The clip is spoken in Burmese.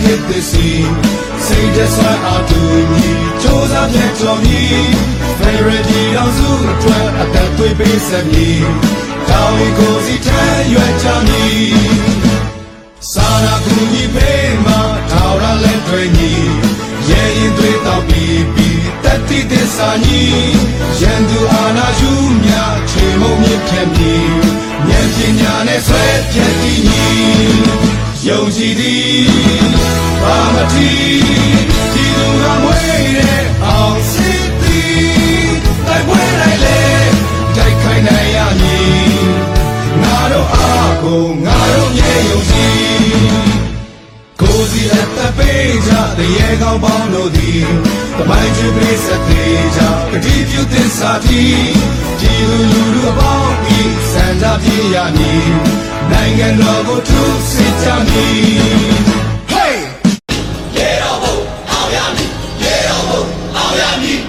ခေတ်သစ်စီစိတ်တဆွမ်းအားတူညီစ조사ဖြတ်ကျော်မည် Federal တော်စုအတွက်အသက်သွေးပေးဆက်မည်တာဝန်ကိုစီထမ်းရွက်ကြမည်စာနာကူညီပေးမှာထောက်ရလက်တွေညီရဲရင်တွေတောက်ပြီးပြီးတက်တိသစ္စာညီရန်သူအာနာယူမြချေမုံမြင့်ဖြတ်မည်ဉာဏ်ပညာနဲ့ဆွဲဖြတ်တည်ညီ ယုံကြည်သည်ဘာမတိဒီလူကမွေးတဲ့အောင်စစ်သည်တိုက်ပွဲလိုက်လေတိုက်ခိုင်းနိုင်ရမည်ငါတို့အားကိုငါတို့မြေယုံကြည်ကိုစီအပ်တဲ့ပေးကြတရေကောင်းပေါင်းတို့သည်တမိုင်းကျွေးပေးစတဲ့ကြကတိပြုသစ္စာတီဒီလူလူတို့အပေါင်းဤစံကြပြေရမည် နိုင်ငံတော်ကိုထူးစစ်ကြမည်ရေတော်ဘုံအောင်ရမည်ရေတော်ဘုံအောင်ရမည်